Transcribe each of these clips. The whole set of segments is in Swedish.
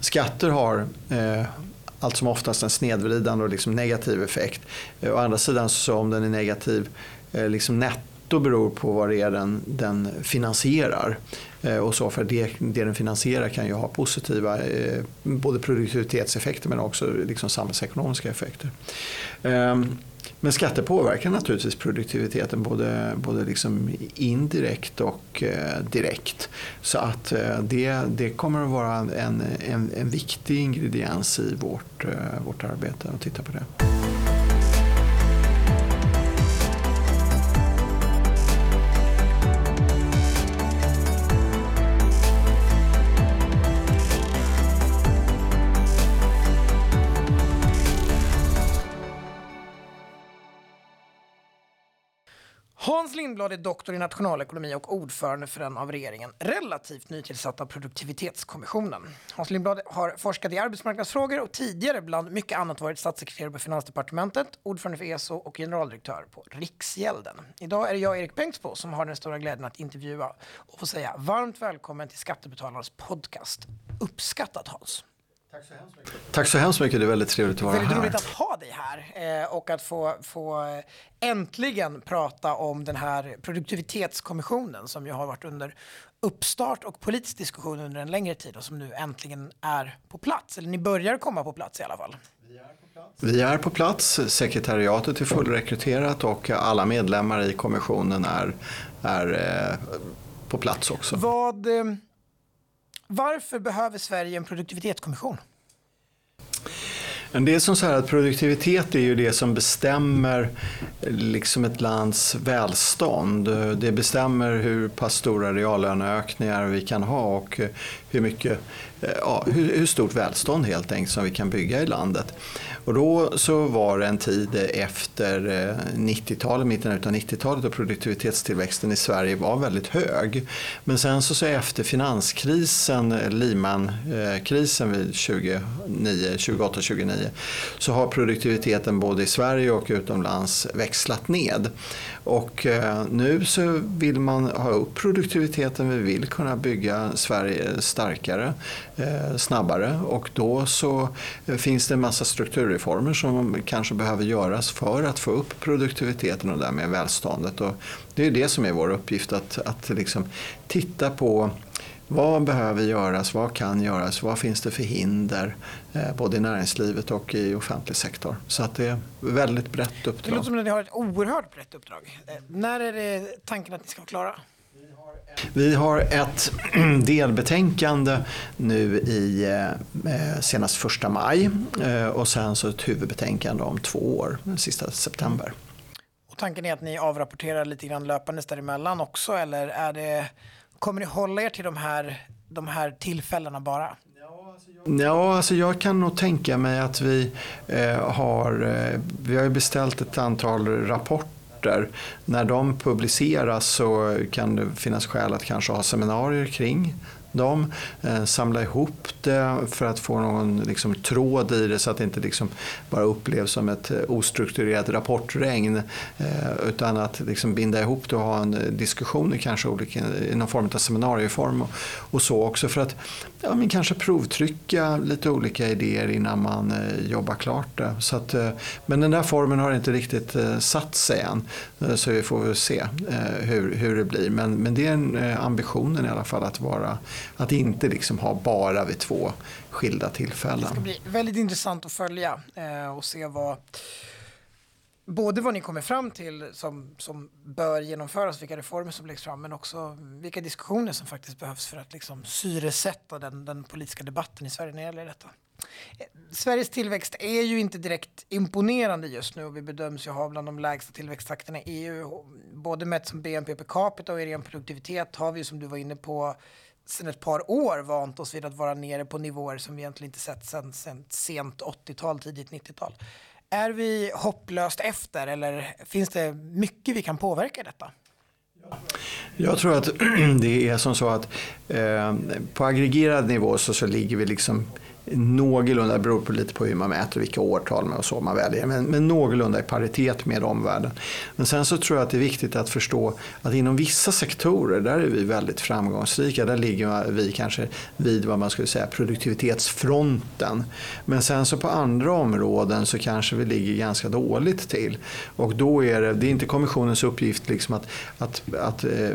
skatter har eh, allt som oftast en snedvridande och liksom negativ effekt. Eh, å andra sidan så om den är negativ eh, liksom netto beror på vad det är den, den finansierar. Eh, och så för det, det den finansierar kan ju ha positiva eh, både produktivitetseffekter men också liksom samhällsekonomiska effekter. Ehm, men skatter påverkar naturligtvis produktiviteten både, både liksom indirekt och eh, direkt. Så att eh, det, det kommer att vara en, en, en viktig ingrediens i vårt, eh, vårt arbete att titta på det. Lindblad är doktor i nationalekonomi och ordförande för den av regeringen relativt nytillsatta produktivitetskommissionen. Hans Lindblad har forskat i arbetsmarknadsfrågor och tidigare bland mycket annat varit statssekreterare på Finansdepartementet, ordförande för ESO och generaldirektör på Riksgälden. Idag är det jag, Erik Bengtzboe, som har den stora glädjen att intervjua och få säga varmt välkommen till Skattebetalarnas podcast. Uppskattat Hans. Tack så hemskt mycket. Tack så hemskt mycket. Det är väldigt trevligt att vara väldigt här. roligt att ha dig här eh, och att få, få eh, äntligen prata om den här produktivitetskommissionen som ju har varit under uppstart och politisk diskussion under en längre tid och som nu äntligen är på plats. Eller ni börjar komma på plats i alla fall. Vi är på plats, sekretariatet är fullrekryterat och alla medlemmar i kommissionen är, är eh, på plats också. Vad... Varför behöver Sverige en produktivitetskommission? Det är som så här att produktivitet är ju det som bestämmer liksom ett lands välstånd. Det bestämmer hur pass stora reallöneökningar vi kan ha och hur, mycket, ja, hur, hur stort välstånd helt enkelt som vi kan bygga i landet. Och då så var det en tid efter eh, 90-talet, mitten av 90-talet då produktivitetstillväxten i Sverige var väldigt hög. Men sen så, så efter finanskrisen, eh, Lehman-krisen eh, vid 2008-2009 så har produktiviteten både i Sverige och utomlands växlat ned. Och nu så vill man ha upp produktiviteten, vi vill kunna bygga Sverige starkare, snabbare och då så finns det en massa reformer som kanske behöver göras för att få upp produktiviteten och därmed välståndet. Och det är det som är vår uppgift, att, att liksom titta på vad behöver göras? Vad kan göras? Vad finns det för hinder? Eh, både i näringslivet och i offentlig sektor. Så att det är ett väldigt brett uppdrag. Det låter som att ni har ett oerhört brett uppdrag. Eh, när är det tanken att ni ska vara klara? Vi har ett delbetänkande nu i senast första maj och sen så ett huvudbetänkande om två år, sista september. Och tanken är att ni avrapporterar lite grann löpandes däremellan också eller är det, kommer ni hålla er till de här, de här tillfällena bara? Ja, alltså jag kan nog tänka mig att vi eh, har, eh, vi har beställt ett antal rapporter. När de publiceras så kan det finnas skäl att kanske ha seminarier kring dem, eh, samla ihop det för att få någon liksom, tråd i det så att det inte liksom bara upplevs som ett eh, ostrukturerat rapportregn eh, utan att liksom, binda ihop det och ha en diskussion i kanske olika, i någon form av seminarieform och, och så också för att ja, men kanske provtrycka lite olika idéer innan man jobbar klart det. Så att, men den där formen har inte riktigt satt sig än så vi får väl se hur, hur det blir men, men det är ambitionen i alla fall att vara att inte liksom ha bara vid två skilda tillfällen. Det ska bli väldigt intressant att följa eh, och se vad både vad ni kommer fram till som, som bör genomföras, vilka reformer som läggs fram, men också vilka diskussioner som faktiskt behövs för att liksom syresätta den, den politiska debatten i Sverige när det gäller detta. Eh, Sveriges tillväxt är ju inte direkt imponerande just nu och vi bedöms ju ha bland de lägsta tillväxttakterna i EU. Både mätt som BNP per capita och i ren produktivitet har vi som du var inne på sedan ett par år vant oss vid att vara nere på nivåer som vi egentligen inte sett sedan, sedan sent 80-tal, tidigt 90-tal. Är vi hopplöst efter eller finns det mycket vi kan påverka i detta? Jag tror att det är som så att eh, på aggregerad nivå så, så ligger vi liksom någorlunda, det beror på lite på hur man mäter, vilka årtal och så man väljer, men, men någorlunda i paritet med omvärlden. Men sen så tror jag att det är viktigt att förstå att inom vissa sektorer, där är vi väldigt framgångsrika. Där ligger vi kanske vid vad man skulle säga produktivitetsfronten. Men sen så på andra områden så kanske vi ligger ganska dåligt till. Och då är det, det är inte kommissionens uppgift liksom att, att, att eh,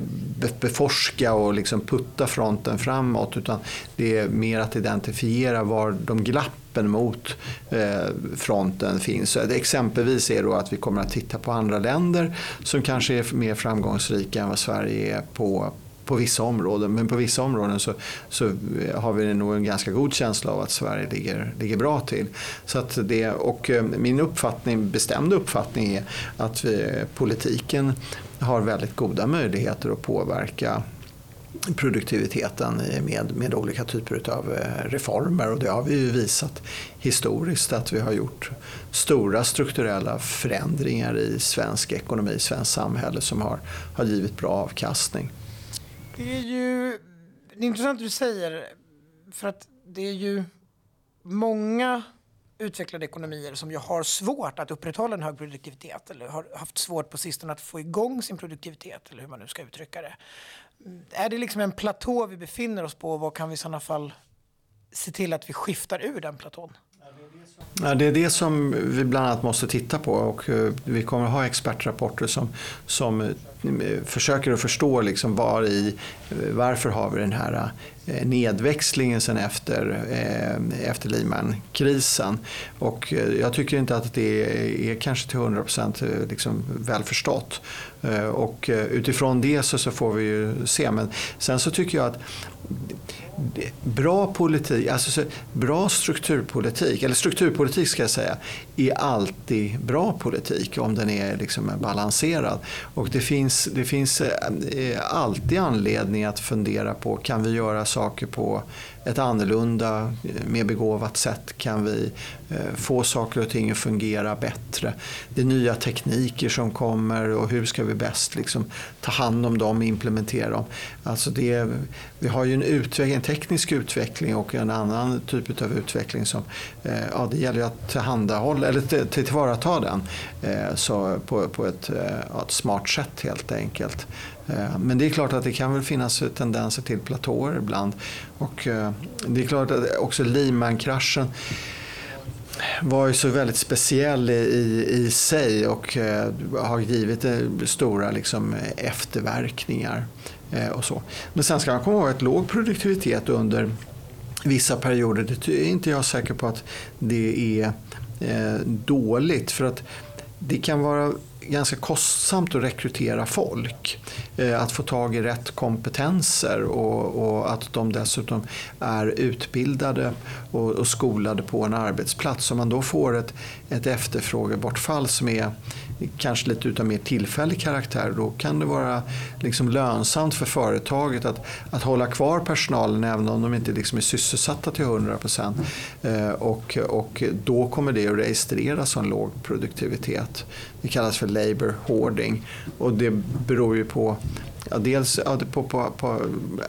beforska och liksom putta fronten framåt utan det är mer att identifiera var var de glappen mot eh, fronten finns. Så exempelvis är då att vi kommer att titta på andra länder som kanske är mer framgångsrika än vad Sverige är på, på vissa områden. Men på vissa områden så, så eh, har vi nog en ganska god känsla av att Sverige ligger, ligger bra till. Så att det, och eh, min uppfattning, bestämda uppfattning är att vi, eh, politiken har väldigt goda möjligheter att påverka produktiviteten med, med olika typer av eh, reformer och det har vi ju visat historiskt att vi har gjort stora strukturella förändringar i svensk ekonomi, svenskt samhälle som har, har givit bra avkastning. Det är ju det är intressant du säger för att det är ju många utvecklade ekonomier som ju har svårt att upprätthålla en hög produktivitet eller har haft svårt på sistone att få igång sin produktivitet eller hur man nu ska uttrycka det. Är det liksom en platå vi befinner oss på vad kan vi i sådana fall se till att vi skiftar ur den platån? Ja, det är det som vi bland annat måste titta på och eh, vi kommer att ha expertrapporter som, som eh, försöker att förstå liksom var i, eh, varför har vi den här nedväxlingen sen efter, efter Lehman-krisen. Och jag tycker inte att det är kanske till 100 procent liksom välförstått. Och utifrån det så, så får vi ju se. Men sen så tycker jag att bra politik, alltså bra strukturpolitik, eller strukturpolitik ska jag säga, är alltid bra politik om den är liksom balanserad. Och det finns, det finns eh, alltid anledning att fundera på, kan vi göra saker på ett annorlunda, eh, mer begåvat sätt kan vi Eh, få saker och ting att fungera bättre. Det är nya tekniker som kommer och hur ska vi bäst liksom ta hand om dem och implementera dem. Alltså det, vi har ju en, utveckling, en teknisk utveckling och en annan typ av utveckling som eh, ja, det gäller att tillhandahålla, eller tillvarata den eh, så på, på ett, ett smart sätt helt enkelt. Men det är klart att det kan väl finnas tendenser till platåer ibland. Och det är klart att också Lehman-kraschen var ju så väldigt speciell i, i sig och eh, har givit stora liksom, efterverkningar. Eh, och så. Men sen ska man komma ihåg att låg produktivitet under vissa perioder, det är inte jag säker på att det är eh, dåligt. För att det kan vara ganska kostsamt att rekrytera folk. Eh, att få tag i rätt kompetenser och, och att de dessutom är utbildade och, och, skolade på en arbetsplats. Om man då får ett, ett efterfrågebortfall som är kanske lite utav mer tillfällig karaktär, då kan det vara liksom lönsamt för företaget att, att hålla kvar personalen även om de inte liksom är sysselsatta till 100 procent. Eh, och, och då kommer det att registreras som låg produktivitet. Det kallas för labour hoarding och det beror ju på Ja, dels ja, på, på, på,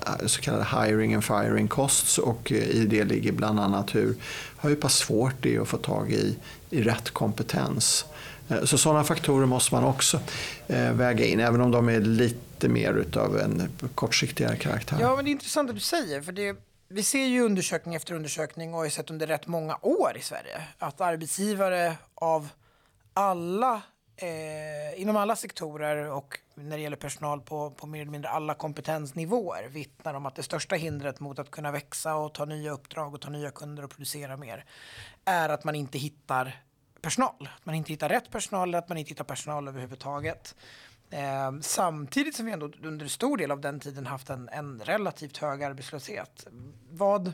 eh, så kallade hiring and firing costs och eh, i det ligger bland annat hur, hur pass svårt det är att få tag i, i rätt kompetens. Eh, så sådana faktorer måste man också eh, väga in, även om de är lite mer av en kortsiktigare karaktär. Ja, men det är intressant att du säger, för det, vi ser ju undersökning efter undersökning och har sett under rätt många år i Sverige att arbetsgivare av alla eh, inom alla sektorer och när det gäller personal på, på mer eller mindre alla kompetensnivåer vittnar om att det största hindret mot att kunna växa och ta nya uppdrag och ta nya kunder och producera mer är att man inte hittar personal. Att man inte hittar rätt personal eller att man inte hittar personal överhuvudtaget. Eh, samtidigt som vi ändå under stor del av den tiden haft en, en relativt hög arbetslöshet. Vad,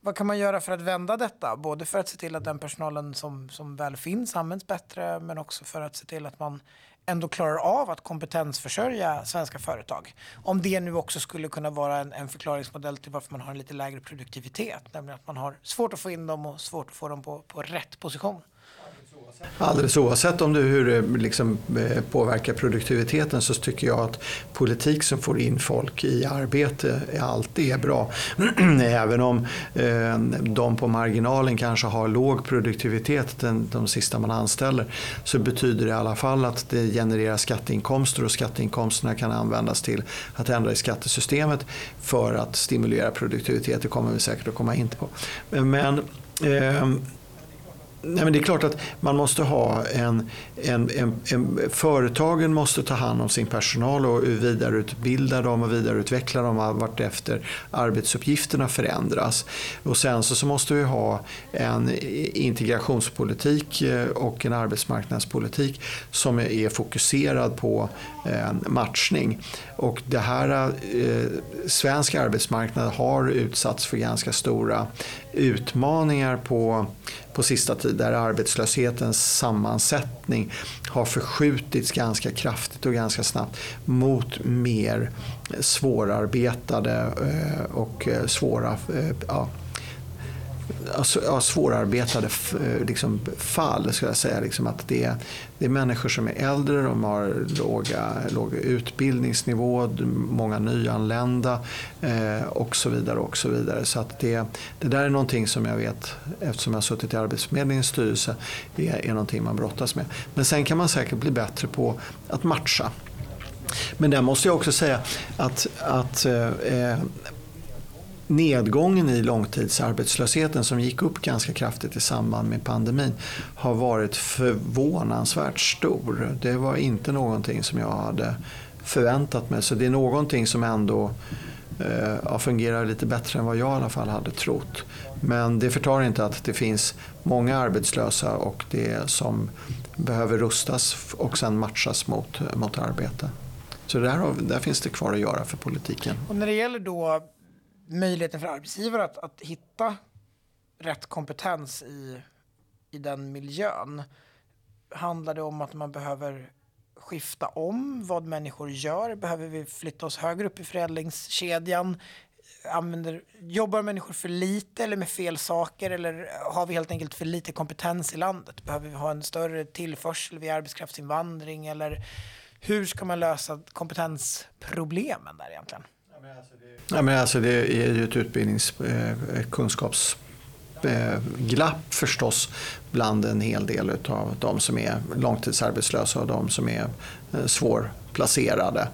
vad kan man göra för att vända detta? Både för att se till att den personalen som, som väl finns används bättre men också för att se till att man ändå klarar av att kompetensförsörja svenska företag. Om det nu också skulle kunna vara en, en förklaringsmodell till varför man har en lite lägre produktivitet. Nämligen att man har svårt att få in dem och svårt att få dem på, på rätt position. Alldeles oavsett om det, hur det liksom eh, påverkar produktiviteten så tycker jag att politik som får in folk i arbete alltid är bra. Även om eh, de på marginalen kanske har låg produktivitet den, de sista man anställer så betyder det i alla fall att det genererar skatteinkomster och skatteinkomsterna kan användas till att ändra i skattesystemet för att stimulera produktivitet. Det kommer vi säkert att komma in på. Men eh, Nej, men det är klart att man måste ha en, en, en, en, Företagen måste ta hand om sin personal och vidareutbilda dem och vidareutveckla dem vartefter arbetsuppgifterna förändras. Och sen så, så måste vi ha en integrationspolitik eh, och en arbetsmarknadspolitik som är fokuserad på eh, matchning. Och det här, eh, svensk arbetsmarknad har utsatts för ganska stora utmaningar på, på sista tid där arbetslöshetens sammansättning har förskjutits ganska kraftigt och ganska snabbt mot mer svårarbetade eh, och eh, svåra eh, ja, Alltså, ja, svårarbetade eh, liksom, fall. Ska jag säga. Liksom att det, är, det är människor som är äldre, de har låga, låg utbildningsnivå, många nyanlända eh, och så vidare. Och så vidare. Så att det, det där är någonting som jag vet, eftersom jag har suttit i Arbetsförmedlingens styrelse, det är någonting man brottas med. Men sen kan man säkert bli bättre på att matcha. Men där måste jag också säga att, att eh, eh nedgången i långtidsarbetslösheten som gick upp ganska kraftigt i samband med pandemin har varit förvånansvärt stor. Det var inte någonting som jag hade förväntat mig. Så det är någonting som ändå eh, fungerar lite bättre än vad jag i alla fall hade trott. Men det förtar inte att det finns många arbetslösa och det som behöver rustas och sen matchas mot, mot arbete. Så där, där finns det kvar att göra för politiken. Och när det gäller då möjligheten för arbetsgivare att, att hitta rätt kompetens i, i den miljön. Handlar det om att man behöver skifta om vad människor gör? Behöver vi flytta oss högre upp i förädlingskedjan? Använder, jobbar människor för lite eller med fel saker? Eller har vi helt enkelt för lite kompetens i landet? Behöver vi ha en större tillförsel vid arbetskraftsinvandring? Eller hur ska man lösa kompetensproblemen där egentligen? Alltså ja, men alltså det är ju ett utbildningskunskapsglapp eh, eh förstås bland en hel del av de som är långtidsarbetslösa och de som är eh, svår placerade.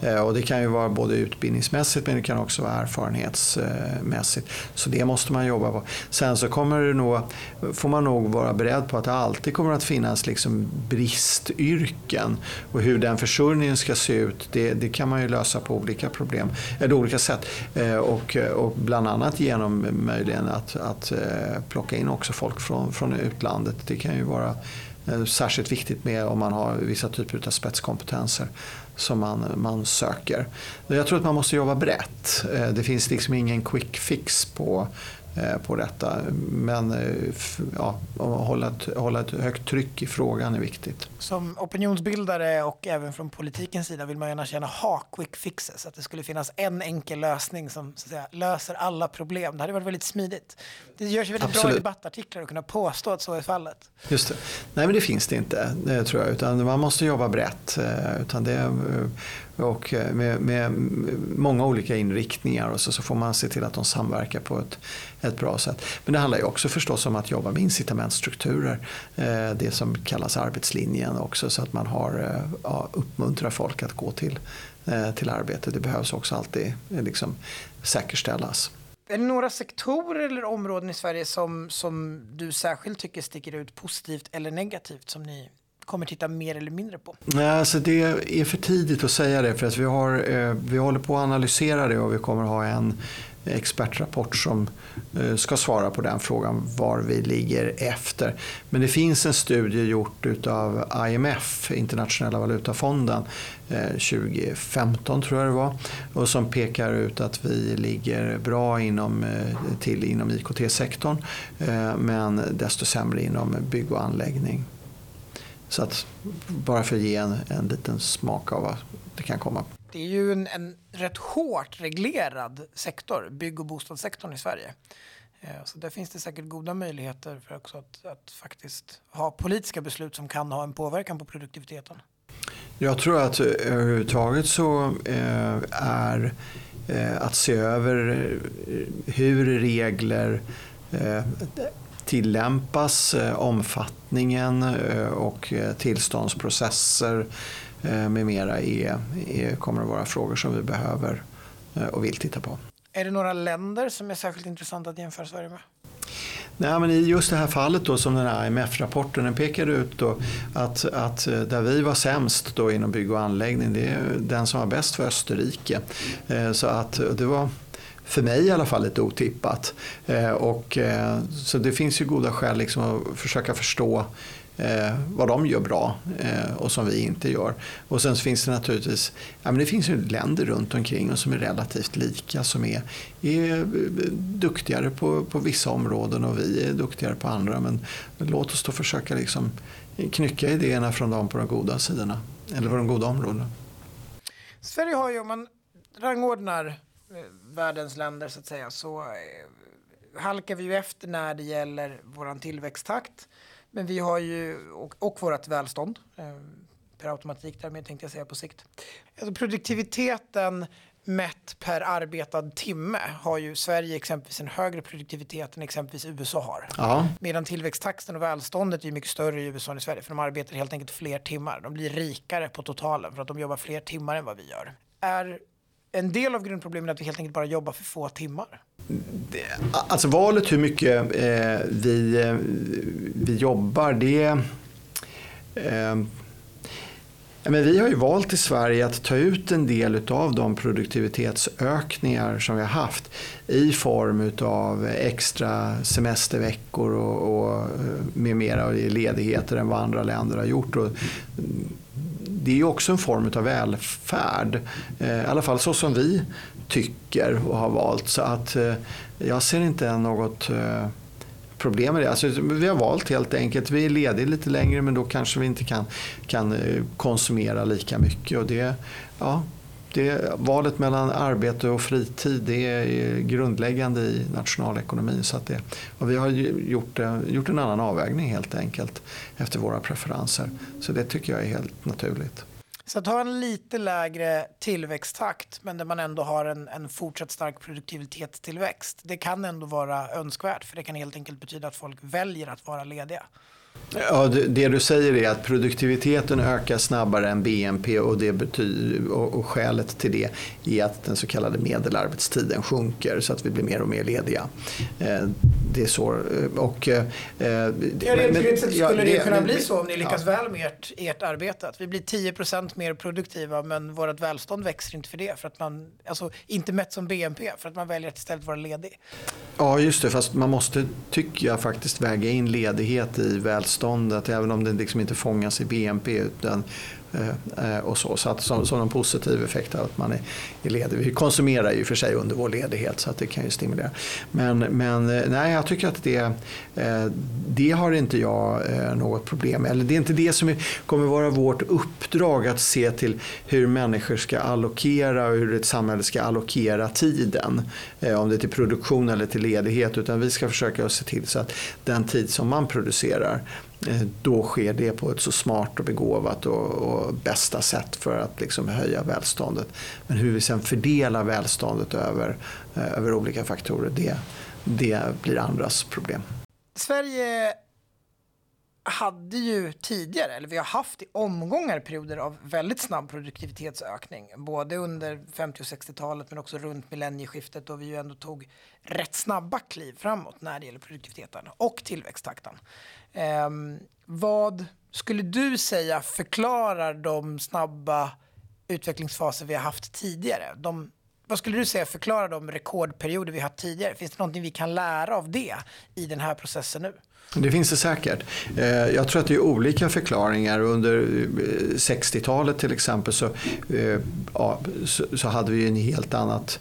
Eh, och det kan ju vara både utbildningsmässigt men det kan också vara erfarenhetsmässigt. Så det måste man jobba på. Sen så kommer det nog, får man nog vara beredd på att det alltid kommer att finnas liksom bristyrken. Och hur den försörjningen ska se ut det, det kan man ju lösa på olika, problem, eller olika sätt. Eh, och, och bland annat genom möjligen att, att eh, plocka in också folk från, från utlandet. Det kan ju vara Eh, särskilt viktigt med om man har vissa typer av spetskompetenser som man, man söker. Jag tror att man måste jobba brett. Eh, det finns liksom ingen quick fix på på detta. Men eh, ja, hålla ett, hålla ett högt tryck i frågan är viktigt. Som opinionsbildare och även från politikens sida vill man gärna känna ha quick fixes. Att det skulle finnas en enkel lösning som så att säga, löser alla problem. Det hade varit väldigt smidigt. Det görs väldigt Absolut. bra debattartiklar att kunna påstå att så är fallet. Just det. Nej men det finns det inte, det tror jag. Utan man måste jobba brett. Eh, utan det, och eh, med, med många olika inriktningar och så, så får man se till att de samverkar på ett, ett bra sätt. Men det handlar ju också förstås om att jobba med incitamentstrukturer. Eh, det som kallas arbetslinjen också så att man har, eh, ja, uppmuntrar folk att gå till, till arbete. Det behövs också alltid liksom, säkerställas. Är det några sektorer eller områden i Sverige som, som du särskilt tycker sticker ut positivt eller negativt som ni kommer titta mer eller mindre på? Alltså det är för tidigt att säga det för att vi, har, eh, vi håller på att analysera det och vi kommer ha en expertrapport som eh, ska svara på den frågan var vi ligger efter. Men det finns en studie gjort av IMF, Internationella valutafonden, eh, 2015 tror jag det var, och som pekar ut att vi ligger bra inom, till inom IKT-sektorn men desto sämre inom bygg och anläggning. Så att, bara för att ge en, en liten smak av vad det kan komma det är ju en, en rätt hårt reglerad sektor, bygg och bostadssektorn i Sverige. Så där finns det säkert goda möjligheter för också att, att faktiskt ha politiska beslut som kan ha en påverkan på produktiviteten. Jag tror att överhuvudtaget så är att se över hur regler tillämpas, omfattningen och tillståndsprocesser med mera är, är, kommer att vara frågor som vi behöver och vill titta på. Är det några länder som är särskilt intressanta att jämföra Sverige med? Nej, men I just det här fallet då, som den här IMF-rapporten den pekade ut då, att, att där vi var sämst då inom bygg och anläggning, det är den som var bäst för Österrike. Eh, så att det var för mig i alla fall lite otippat. Eh, och, eh, så det finns ju goda skäl liksom att försöka förstå eh, vad de gör bra eh, och som vi inte gör. Och sen finns det naturligtvis ja, men det finns ju länder runt omkring och som är relativt lika som är, är eh, duktigare på, på vissa områden och vi är duktigare på andra. Men låt oss då försöka liksom knycka idéerna från dem på de goda sidorna eller på de goda områdena. Sverige har ju, om man rangordnar världens länder så att säga, så eh, halkar vi ju efter när det gäller vår tillväxttakt. Men vi har ju, och, och vårt välstånd, eh, per automatik därmed tänkte jag säga på sikt. Alltså produktiviteten mätt per arbetad timme har ju Sverige exempelvis en högre produktivitet än exempelvis USA har. Ja. Medan tillväxttakten och välståndet är mycket större i USA än i Sverige för de arbetar helt enkelt fler timmar. De blir rikare på totalen för att de jobbar fler timmar än vad vi gör. Är en del av grundproblemet är att vi helt enkelt bara jobbar för få timmar? Alltså valet hur mycket eh, vi, eh, vi jobbar, det... Eh, men vi har ju valt i Sverige att ta ut en del av de produktivitetsökningar som vi har haft i form av extra semesterveckor och, och eh, med mera och ledigheter än vad andra länder har gjort. Och mm, det är ju också en form av välfärd. Eh, I alla fall så som vi tycker och har valt. Så att eh, jag ser inte något eh, problem med det. Alltså, vi har valt helt enkelt. Vi är lediga lite längre men då kanske vi inte kan, kan konsumera lika mycket. Och det, ja, det, valet mellan arbete och fritid det är grundläggande i nationalekonomin. Så att det, och vi har gjort, eh, gjort en annan avvägning helt enkelt efter våra preferenser. Så det tycker jag är helt naturligt. Så att ha en lite lägre tillväxttakt men där man ändå har en, en fortsatt stark produktivitetstillväxt. Det kan ändå vara önskvärt för det kan helt enkelt betyda att folk väljer att vara lediga. Ja, det, du säger är att produktiviteten ökar snabbare än BNP och, det betyder, och, och skälet till det är att den så kallade medelarbetstiden sjunker så att vi blir mer och mer lediga. Eh, det är så. Eh, och, eh, ja, rent skulle ja, det, det kunna men, bli så om ni lyckas ja. väl med ert, ert arbete. Att vi blir 10% mer produktiva men vårt välstånd växer inte för det. För att man, alltså, inte mätt som BNP, för att man väljer att istället vara ledig. Ja, just det. Fast man måste, tycker jag, faktiskt väga in ledighet i välståndet. Även om det liksom inte fångas i BNP. Utan Eh, eh, och så, så att, som, som en positiv effekt av att man är, är ledig. Vi konsumerar ju för sig under vår ledighet så att det kan ju stimulera. Men, men eh, nej, jag tycker att det, det har inte jag något problem med. Eller det är inte det som kommer vara vårt uppdrag att se till hur människor ska allokera och hur ett samhälle ska allokera tiden. Om det är till produktion eller till ledighet. Utan vi ska försöka se till så att den tid som man producerar Eh, då sker det på ett så smart och begåvat och, och bästa sätt för att liksom höja välståndet. Men hur vi sen fördelar välståndet över, eh, över olika faktorer, det, det blir andras problem. Sverige hade ju tidigare, eller vi har haft i omgångar perioder av väldigt snabb produktivitetsökning. Både under 50 och 60-talet men också runt millennieskiftet då vi ju ändå tog rätt snabba kliv framåt när det gäller produktiviteten och tillväxttakten. Eh, vad skulle du säga förklarar de snabba utvecklingsfaser vi har haft tidigare? De, vad skulle du säga förklarar de rekordperioder vi har haft tidigare? Finns det någonting vi kan lära av det i den här processen nu? Det finns det säkert. Eh, jag tror att det är olika förklaringar. Under eh, 60-talet till exempel så, eh, ja, så, hade vi en helt annat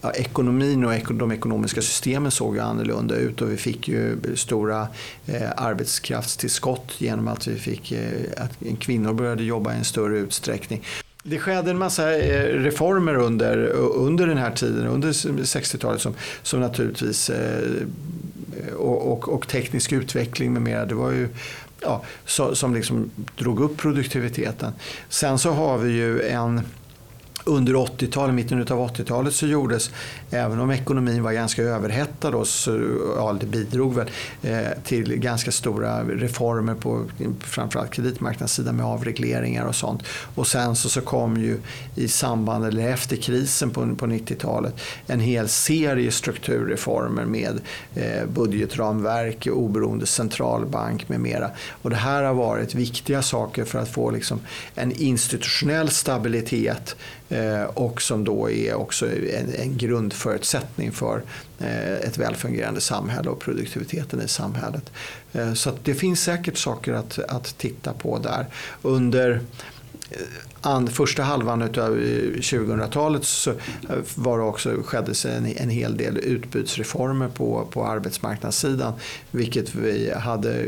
Ja, ekonomin och de ekonomiska systemen såg ju annorlunda ut och vi fick ju stora eh, arbetskraftstillskott genom att vi fick eh, att kvinnor började jobba i en större utsträckning. Det skedde en massa reformer under, under den här tiden, under 60-talet som, som naturligtvis eh, och, och, och, teknisk utveckling med mera. Det var ju ja, som liksom drog upp produktiviteten. Sen så har vi ju en under 80-talet, mitten av 80-talet så gjordes, även om ekonomin var ganska överhettad då, så ja, det bidrog väl eh, till ganska stora reformer på framförallt kreditmarknadssidan med avregleringar och sånt. Och sen så, så kom ju i samband eller efter krisen på, på 90-talet en hel serie strukturreformer med eh, budgetramverk, oberoende centralbank med mera. Och det här har varit viktiga saker för att få liksom en institutionell stabilitet Eh, och som då är också en, en grundförutsättning för eh, ett välfungerande samhälle och produktiviteten i samhället. Eh, så det finns säkert saker att, att titta på där. Under första halvan av 2000-talet så var det också, skedde en, en hel del utbudsreformer på, på arbetsmarknadssidan. Vilket vi hade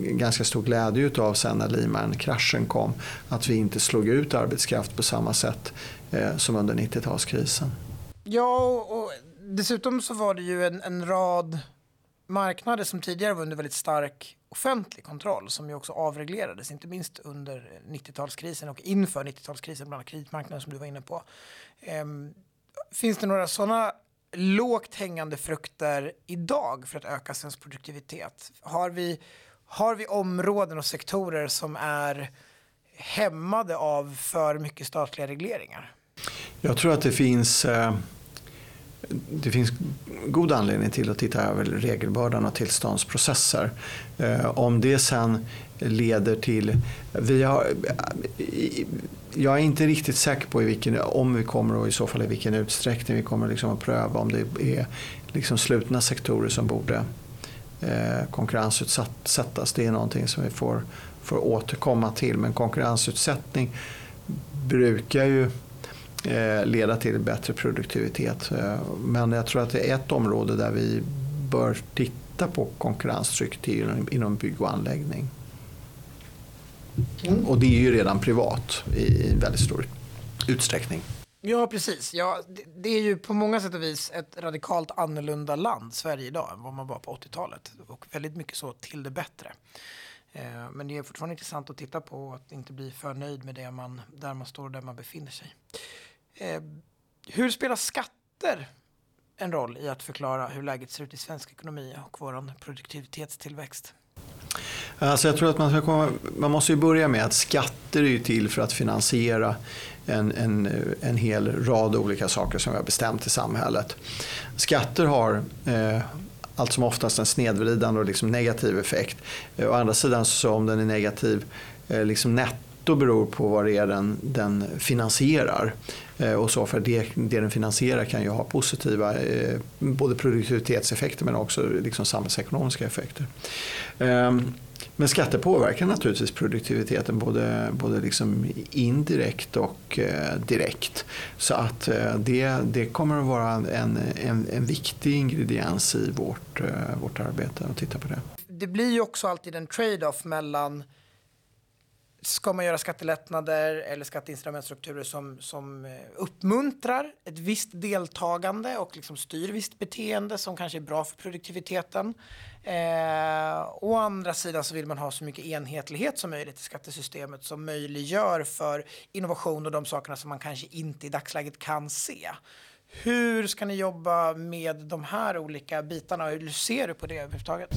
ganska stor glädje av sen när Lehman-kraschen kom. Att vi inte slog ut arbetskraft på samma sätt Eh, som under 90-talskrisen. Ja, och dessutom så var det ju en, en rad marknader som tidigare var under väldigt stark offentlig kontroll som ju också avreglerades, inte minst under 90-talskrisen och inför 90-talskrisen, bland annat kreditmarknaden som du var inne på. Ehm, finns det några sådana lågt hängande frukter idag för att öka svensk produktivitet? Har vi, har vi områden och sektorer som är hämmade av för mycket statliga regleringar? Jag tror att det finns eh, det finns god anledning till att titta över regelbördan och tillståndsprocesser. Eh, om det sen leder till... Vi har, eh, jag är inte riktigt säker på i vilken, om vi kommer och i så fall i vilken utsträckning vi kommer liksom att pröva om det är liksom slutna sektorer som borde konkurrensutsättas. Det är någonting som vi får, får återkomma till. Men konkurrensutsättning brukar ju leda till bättre produktivitet. Eh, men jag tror att det är ett område där vi bör titta på konkurrenstrycket inom bygg och anläggning. Mm. Och det är ju redan privat i väldigt stor utsträckning. Ja, precis. Ja, det är ju på många sätt och vis ett radikalt annorlunda land, Sverige idag, än vad man var på 80-talet. Och väldigt mycket så till det bättre. Eh, men det är fortfarande intressant att titta på och att inte bli för nöjd med det man, där man står och där man befinner sig. Eh, hur spelar skatter en roll i att förklara hur läget ser ut i svensk ekonomi och vår produktivitetstillväxt? Alltså jag tror att man, ska komma, man måste ju börja med att skatter är till för att finansiera en, en, en hel rad olika saker som vi har bestämt i samhället. Skatter har eh, allt som oftast en snedvridande och liksom negativ effekt. Eh, å andra sidan så om den är negativ eh, liksom netto beror på vad det är den, den finansierar. Eh, och så för det, det den finansierar kan ju ha positiva eh, både produktivitetseffekter men också liksom samhällsekonomiska effekter. Eh, men skatter påverkar naturligtvis produktiviteten både, både liksom indirekt och eh, direkt. Så att eh, det, det kommer att vara en, en, en viktig ingrediens i vårt, eh, vårt arbete att titta på det. Det blir ju också alltid en trade-off mellan ska man göra skattelättnader eller skatteincitamentstrukturer som, som eh, uppmuntrar ett visst deltagande och liksom styr visst beteende som kanske är bra för produktiviteten. Eh, å andra sidan så vill man ha så mycket enhetlighet som möjligt i skattesystemet som möjliggör för innovation och de sakerna som man kanske inte i dagsläget kan se. Hur ska ni jobba med de här olika bitarna och hur ser du på det överhuvudtaget?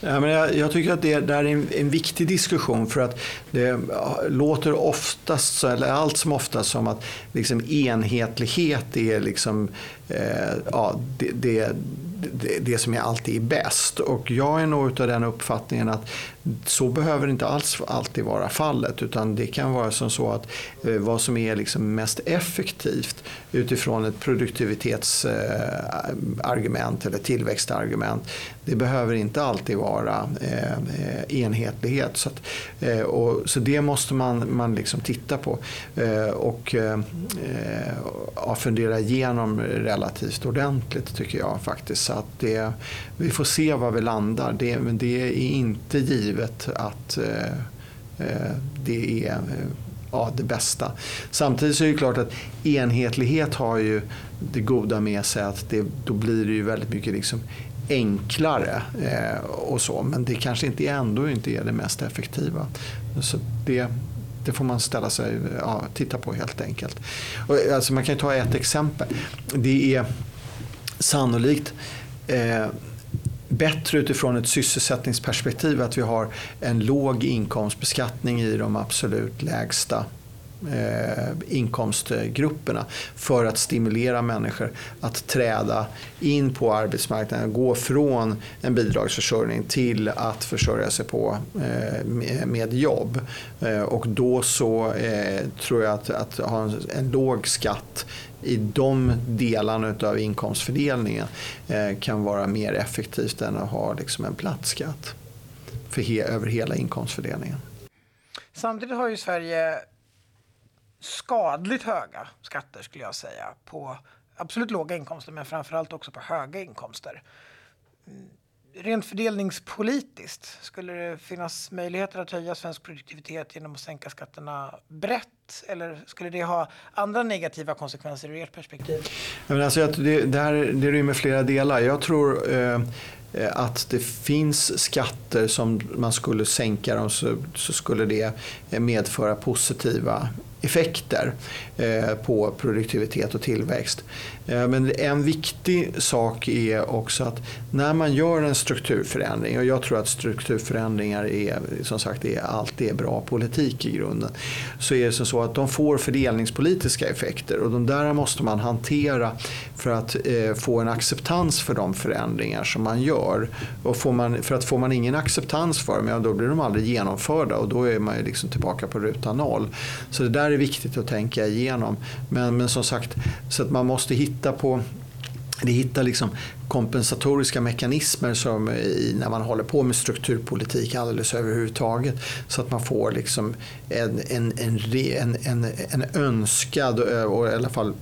Ja, men jag, jag tycker att det, det är en, en, viktig diskussion för att det låter oftast, eller allt som oftast som att liksom enhetlighet är liksom, eh, ja, det, det det, det som är alltid är bäst. Och jag är nog av den uppfattningen att så behöver inte alls alltid vara fallet. Utan det kan vara som så att eh, vad som är liksom mest effektivt utifrån ett produktivitetsargument eh, eller tillväxtargument. Det behöver inte alltid vara eh, enhetlighet. Så, att, eh, och, så det måste man, man liksom titta på eh, och eh, fundera igenom relativt ordentligt tycker jag faktiskt. Så att det, vi får se var vi landar. Det, men det är inte givet att eh, det är ja, det bästa. Samtidigt så är det klart att enhetlighet har ju det goda med sig att det, då blir det ju väldigt mycket liksom enklare eh, och så. Men det kanske inte ändå inte är det mest effektiva. Så det, det får man ställa sig, ja, titta på helt enkelt. Och, alltså man kan ta ett exempel. Det är sannolikt eh, bättre utifrån ett sysselsättningsperspektiv att vi har en låg inkomstbeskattning i de absolut lägsta eh, inkomstgrupperna för att stimulera människor att träda in på arbetsmarknaden, gå från en bidragsförsörjning till att försörja sig på eh, med, jobb. Eh, och då så eh, tror jag att, att ha en, en låg skatt i de delarna av inkomstfördelningen eh, kan vara mer effektivt än att ha liksom en platt skatt för he över hela inkomstfördelningen. Samtidigt har ju Sverige skadligt höga skatter skulle jag säga på absolut låga inkomster men framförallt också på höga inkomster. Mm, rent fördelningspolitiskt, skulle det finnas möjligheter att höja svensk produktivitet genom att sänka skatterna brett? Eller skulle det ha andra negativa konsekvenser ur ert perspektiv? Men alltså, det, det, här, det rymmer flera delar. Jag tror eh, att det finns skatter som man skulle sänka dem så, så skulle det medföra positiva effekter eh, på produktivitet och tillväxt. Eh, men en viktig sak är också att när man gör en strukturförändring och jag tror att strukturförändringar är som sagt är alltid är bra politik i grunden. Så är det så att de får fördelningspolitiska effekter och de där måste man hantera för att eh, få en acceptans för de förändringar som man gör. Och får man, för att får man ingen acceptans för dem, ja, då blir de aldrig genomförda och då är man ju liksom tillbaka på ruta noll. Så det där är viktigt att tänka igenom. Men, men som sagt, så att man måste hitta på det hittar liksom kompensatoriska mekanismer som i, när man håller på med strukturpolitik alldeles överhuvudtaget. Så att man får liksom en, en, en, en, en önskad eh, och i alla fall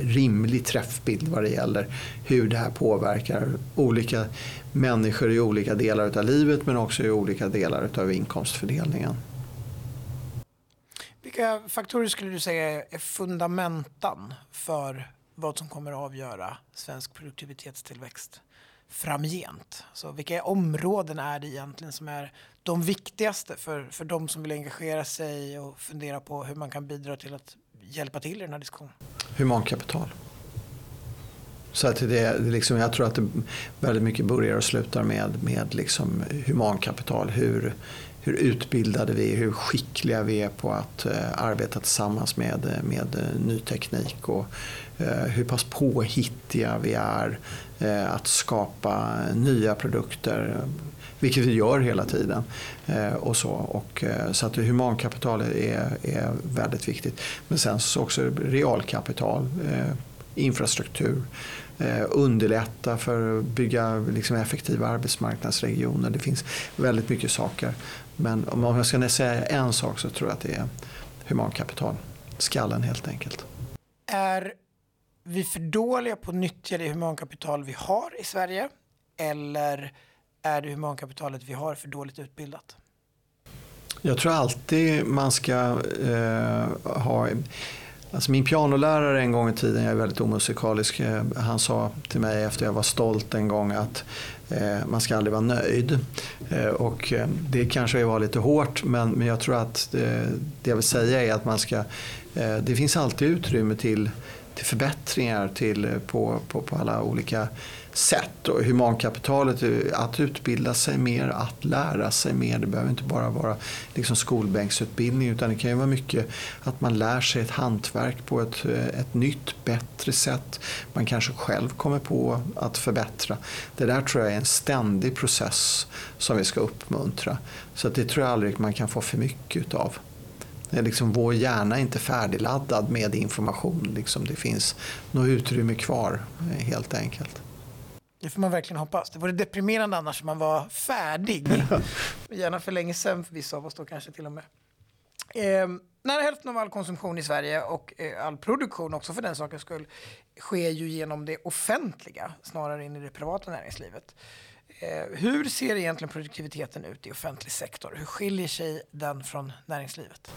rimlig träffbild vad det gäller hur det här påverkar olika människor i olika delar av livet men också i olika delar av inkomstfördelningen. Vilka faktorer skulle du säga är fundamentan för vad som kommer att avgöra svensk produktivitetstillväxt framgent? Så vilka områden är det egentligen som är de viktigaste för, för de som vill engagera sig och fundera på hur man kan bidra till att hjälpa till i den här diskussionen? Humankapital. Så att det, det liksom, jag tror att det väldigt mycket börjar och slutar med, med liksom humankapital. Hur, hur utbildade vi är, hur skickliga vi är på att uh, arbeta tillsammans med, med uh, ny teknik och Eh, hur pass påhittiga vi är eh, att skapa nya produkter, vilket vi gör hela tiden. Eh, och så. Och, så att humankapital är, är väldigt viktigt. Men sen så också realkapital, infrastruktur, underlätta för att bygga liksom effektiva arbetsmarknadsregioner. Det finns väldigt mycket saker men om jag ska säga en sak så tror jag att det är humankapital. Skallen helt enkelt. Är vi för dåliga på att nyttja det humankapital vi har i Sverige? Eller är det humankapitalet vi har för dåligt utbildat? Jag tror alltid man ska eh, ha Alltså min pianolärare en gång i tiden, jag är väldigt omusikalisk, eh, han sa till mig efter jag var stolt en gång att eh, man ska aldrig vara nöjd. Eh, och eh, det kanske var lite hårt men, men jag tror att det, det jag vill säga är att man ska, eh, det finns alltid utrymme till, till förbättringar till, eh, på, på, på alla olika sätt. Och humankapitalet, eh, att utbilda sig mer, att lära sig mer. Det behöver inte bara vara liksom skolbänksutbildning utan det kan ju vara mycket att man lär sig ett hantverk på ett, eh, ett nytt, bättre sätt. Man kanske själv kommer på att förbättra. Det där tror jag är en ständig process som vi ska uppmuntra. Så det tror jag aldrig man kan få för mycket utav. Liksom, vår hjärna är inte färdigladdad med information. Liksom, det finns något utrymme kvar helt enkelt. Det får man verkligen hoppas. Det vore deprimerande annars om man var färdig. Gärna för länge sedan för vissa av oss då kanske till och med. Eh, nära hälften av all konsumtion i Sverige och eh, all produktion också för den sakens skull sker ju genom det offentliga snarare än i det privata näringslivet. Eh, hur ser egentligen produktiviteten ut i offentlig sektor? Hur skiljer sig den från näringslivet?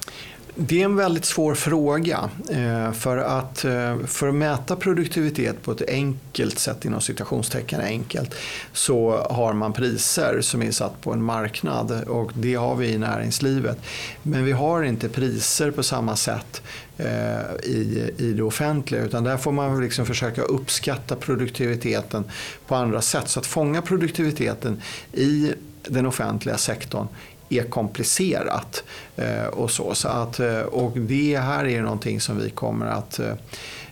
Det är en väldigt svår fråga. Eh, för att, eh, för att mäta produktivitet på ett enkelt sätt, inom citationstecken enkelt, så har man priser som är satt på en marknad och det har vi i näringslivet. Men vi har inte priser på samma sätt Eh, i, i det offentliga utan där får man liksom försöka uppskatta produktiviteten på andra sätt. Så att fånga produktiviteten i den offentliga sektorn är komplicerat. Eh, och, så. Så att, eh, och det här är någonting som vi kommer att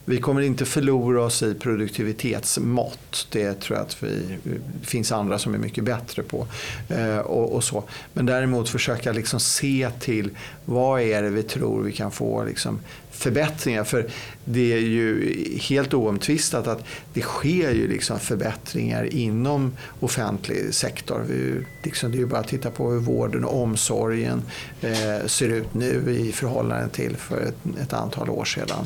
vi kommer inte förlora oss i produktivitetsmått. Det tror jag att vi, det finns andra som är mycket bättre på. Eh, och, och, så. Men däremot försöka liksom se till vad är det vi tror vi kan få liksom förbättringar. För det är ju helt oomtvistat att det sker ju liksom förbättringar inom offentlig sektor. Vi, liksom, det är ju bara att titta på hur vården och omsorgen eh, ser ut nu i förhållande till för ett, ett antal år sedan.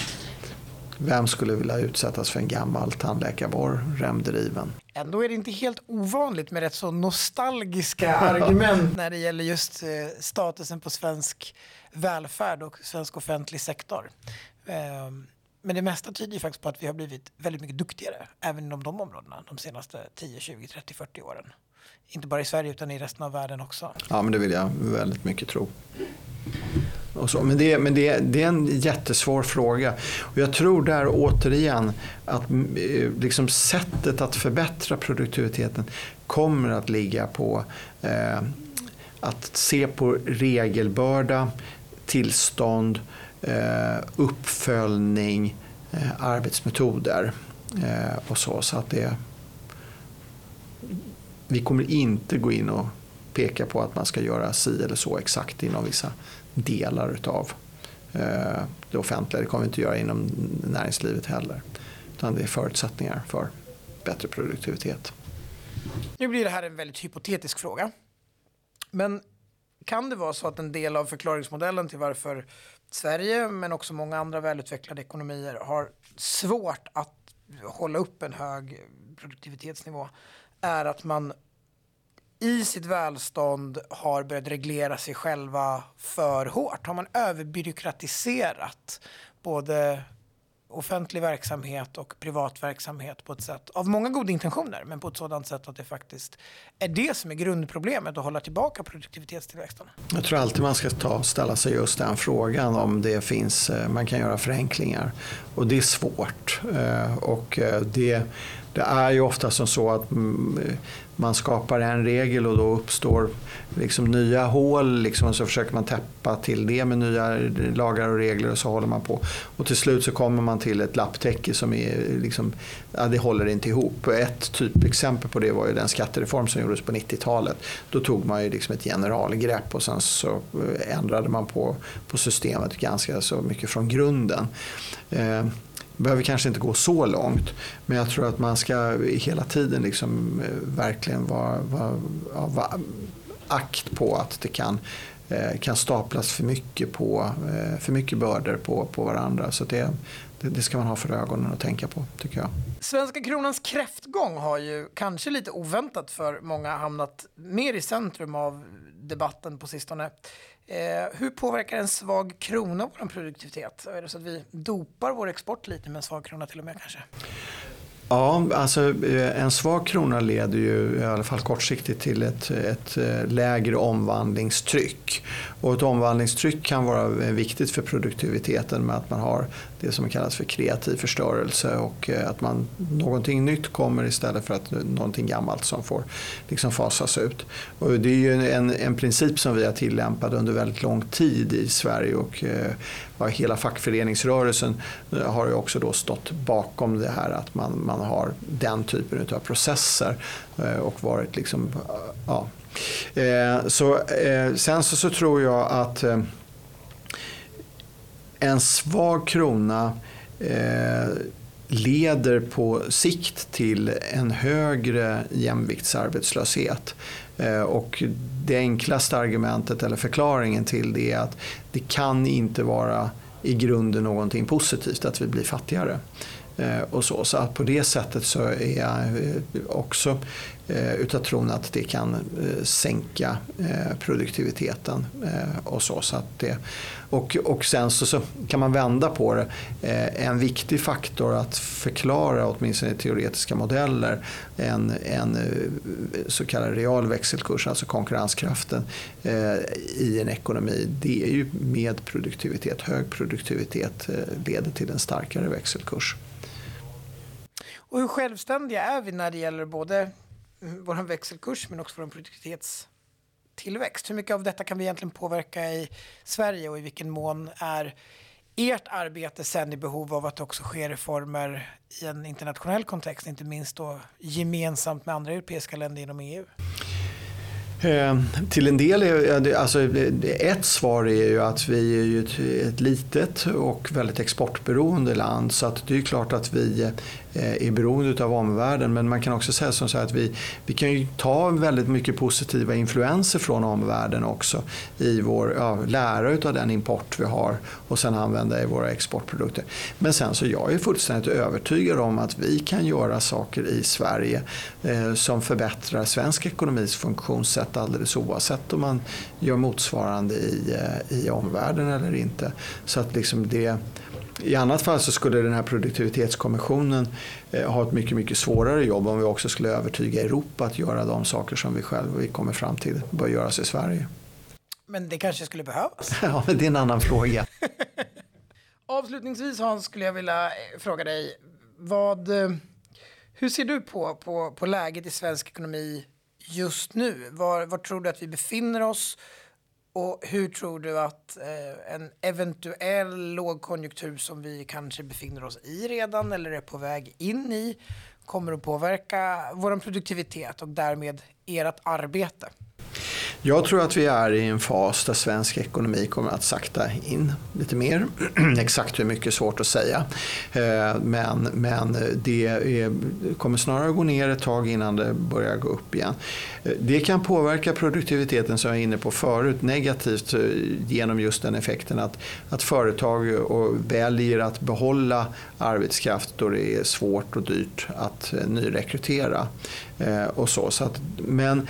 Vem skulle vilja utsättas för en gammal tandläkarborr, remdriven? Ändå är det inte helt ovanligt med rätt så nostalgiska argument när det gäller just eh, statusen på svensk välfärd och svensk offentlig sektor. Ehm, men det mesta tyder ju faktiskt på att vi har blivit väldigt mycket duktigare även inom de områdena de senaste 10, 20, 30, 40 åren. Inte bara i Sverige utan i resten av världen också. Ja, men det vill jag väldigt mycket tro. Och så. Men, det, men det, det, är en jättesvår fråga. Och jag tror där återigen att eh, liksom sättet att förbättra produktiviteten kommer att ligga på eh, att se på regelbörda, tillstånd, eh, uppföljning, eh, arbetsmetoder eh, och så. så att det, vi kommer inte gå in och peka på att man ska göra si eller så exakt inom vissa delar av eh, det offentliga. Det kommer vi inte göra inom näringslivet heller. Utan det är förutsättningar för bättre produktivitet. Nu blir det här en väldigt hypotetisk fråga. Men kan det vara så att en del av förklaringsmodellen till varför Sverige, men också många andra välutvecklade ekonomier har svårt att hålla upp en hög produktivitetsnivå är att man i sitt välstånd har börjat reglera sig själva för hårt? Har man överbyråkratiserat både offentlig verksamhet och privat verksamhet på ett sätt av många goda intentioner, men på ett sådant sätt att det faktiskt är det som är grundproblemet att hålla tillbaka produktivitetstillväxten. Jag tror alltid man ska ta, ställa sig just den frågan om det finns, eh, man kan göra förenklingar. Och det är svårt. Eh, och eh, det, det är ju ofta som så att mm, man skapar en regel och då uppstår liksom nya hål liksom, och så försöker man täppa till det med nya lagar och regler och så håller man på. Och till slut så kommer man till ett lapptäcke som är liksom, ja, det håller inte ihop. Ett typexempel på det var ju den skattereform som gjordes på 90-talet. Då tog man ju liksom ett generalgrepp och sen så eh, ändrade man på, på systemet ganska så mycket från grunden. Eh, behöver kanske inte gå så långt. Men jag tror att man ska hela tiden liksom eh, verkligen vara, vara, vara akt på att det kan, eh, kan staplas för mycket, på, eh, för mycket bördor på, på varandra. Så det, det, ska man ha för ögonen och tänka på, tycker jag. Svenska kronans kräftgång har ju kanske lite oväntat för många hamnat mer i centrum av debatten på sistone. Eh, hur påverkar en svag krona vår produktivitet? Är det så att vi dopar vår export lite med en svag krona till och med kanske? Ja, alltså eh, en svag krona leder ju i alla fall kortsiktigt till ett, ett eh, lägre omvandlingstryck. Och ett omvandlingstryck kan vara eh, viktigt för produktiviteten med att man har det som kallas för kreativ förstörelse och eh, att man, någonting nytt kommer istället för att någonting gammalt som får liksom fasas ut. Och det är ju en, en princip som vi har tillämpat under väldigt lång tid i Sverige och eh, hela fackföreningsrörelsen eh, har ju också då stått bakom det här att man, man har den typen av processer eh, och varit liksom, ja. Eh, så, eh, sen så, så tror jag att eh, en svag krona eh, leder på sikt till en högre jämviktsarbetslöshet. Eh, och det enklaste argumentet eller förklaringen till det är att det kan inte vara i grunden någonting positivt att vi blir fattigare. Eh, och så. så att på det sättet så är jag eh, också eh, utav tron att det kan sänka produktiviteten. och så, så att det, och, och sen så, så kan man vända på det. en viktig faktor att förklara, åtminstone i teoretiska modeller, en, en så kallad real växelkurs, alltså konkurrenskraften i en ekonomi, det är ju med produktivitet. Hög produktivitet leder till en starkare växelkurs. Och hur självständiga är vi när det gäller både eh, vår växelkurs men också vår produktivitetstillväxt? Hur mycket av detta kan vi egentligen påverka i Sverige och i vilken mån är ert arbete sen i behov av att också ske reformer i en internationell kontext, inte minst då gemensamt med andra europeiska länder inom EU? Eh, till en del är alltså, eh, ett svar är ju att vi är ju ett, litet och väldigt exportberoende land så att det är klart att vi eh, är beroende av omvärlden. Men man kan också säga som så att vi, vi kan ju ta väldigt mycket positiva influenser från omvärlden också i vår, ja, lära av den import vi har och sen använda i våra exportprodukter. Men sen så jag är fullständigt övertygad om att vi kan göra saker i Sverige eh, som förbättrar svensk ekonomis funktionssätt alldeles oavsett om man gör motsvarande i, eh, i omvärlden eller inte. Så att liksom det i annat fall så skulle den här produktivitetskommissionen eh, ha ett mycket, mycket svårare jobb om vi också skulle övertyga Europa att göra de saker som vi själva kommer fram till bör göras i Sverige. Men det kanske skulle behövas? ja, men det är en annan fråga. Avslutningsvis Hans skulle jag vilja eh, fråga dig, vad, hur ser du på, på, på läget i svensk ekonomi just nu? Var, var tror du att vi befinner oss? Och hur tror du att eh, en eventuell lågkonjunktur som vi kanske befinner oss i redan eller är på väg in i kommer att påverka vår produktivitet och därmed ert arbete? Jag tror att vi är i en fas där svensk ekonomi kommer att sakta in lite mer. Exakt hur mycket är svårt att säga. Eh, men, men det är, kommer snarare gå ner ett tag innan det börjar gå upp igen. Eh, det kan påverka produktiviteten som jag var inne på förut negativt eh, genom just den effekten att, att företag väljer att behålla arbetskraft då det är svårt och dyrt att nyrekrytera. Och så. Så att, men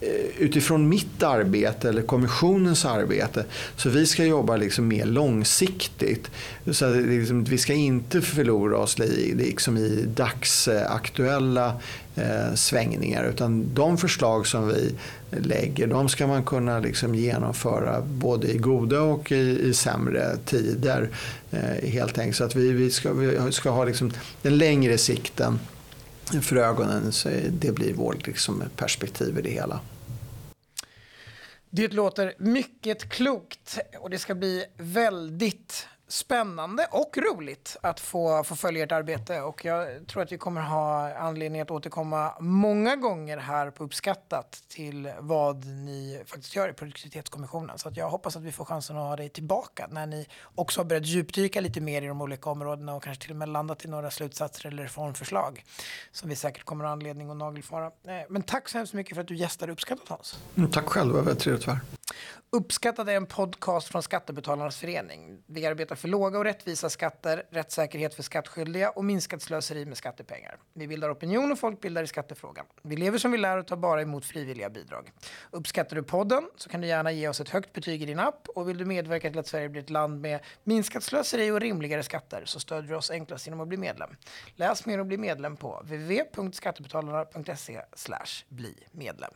Eh, utifrån mitt arbete eller kommissionens arbete. Så vi ska jobba liksom mer långsiktigt. Så liksom, vi ska inte förlora oss liksom i dagsaktuella eh, svängningar. Utan de förslag som vi lägger, de ska man kunna liksom genomföra både i goda och i, i sämre tider. Eh, helt enkelt. Så att vi, vi, ska, vi ska ha liksom den längre sikten för ögonen. Så det blir vårt liksom, perspektiv i det hela. Det låter mycket klokt och det ska bli väldigt spännande och roligt att få, få följa ert arbete. Och jag tror att vi kommer ha anledning att återkomma många gånger här på Uppskattat till vad ni faktiskt gör i produktivitetskommissionen. Så att jag hoppas att vi får chansen att ha dig tillbaka när ni också har börjat djupdyka lite mer i de olika områdena och kanske till och med landat i några slutsatser eller reformförslag som vi säkert kommer ha anledning att nagelfara. Eh, men tack så hemskt mycket för att du gästade Uppskattat Hans. Mm, tack själv, det var väldigt trevligt att vara Uppskattad är en podcast från Skattebetalarnas förening. Vi arbetar för låga och rättvisa skatter, rättssäkerhet för skattskyldiga och minskat slöseri med skattepengar. Vi bildar opinion och folkbildar i skattefrågan. Vi lever som vi lär och tar bara emot frivilliga bidrag. Uppskattar du podden så kan du gärna ge oss ett högt betyg i din app och vill du medverka till att Sverige blir ett land med minskat slöseri och rimligare skatter så stödjer du oss enklast genom att bli medlem. Läs mer och bli medlem på www.skattebetalarna.se bli medlem.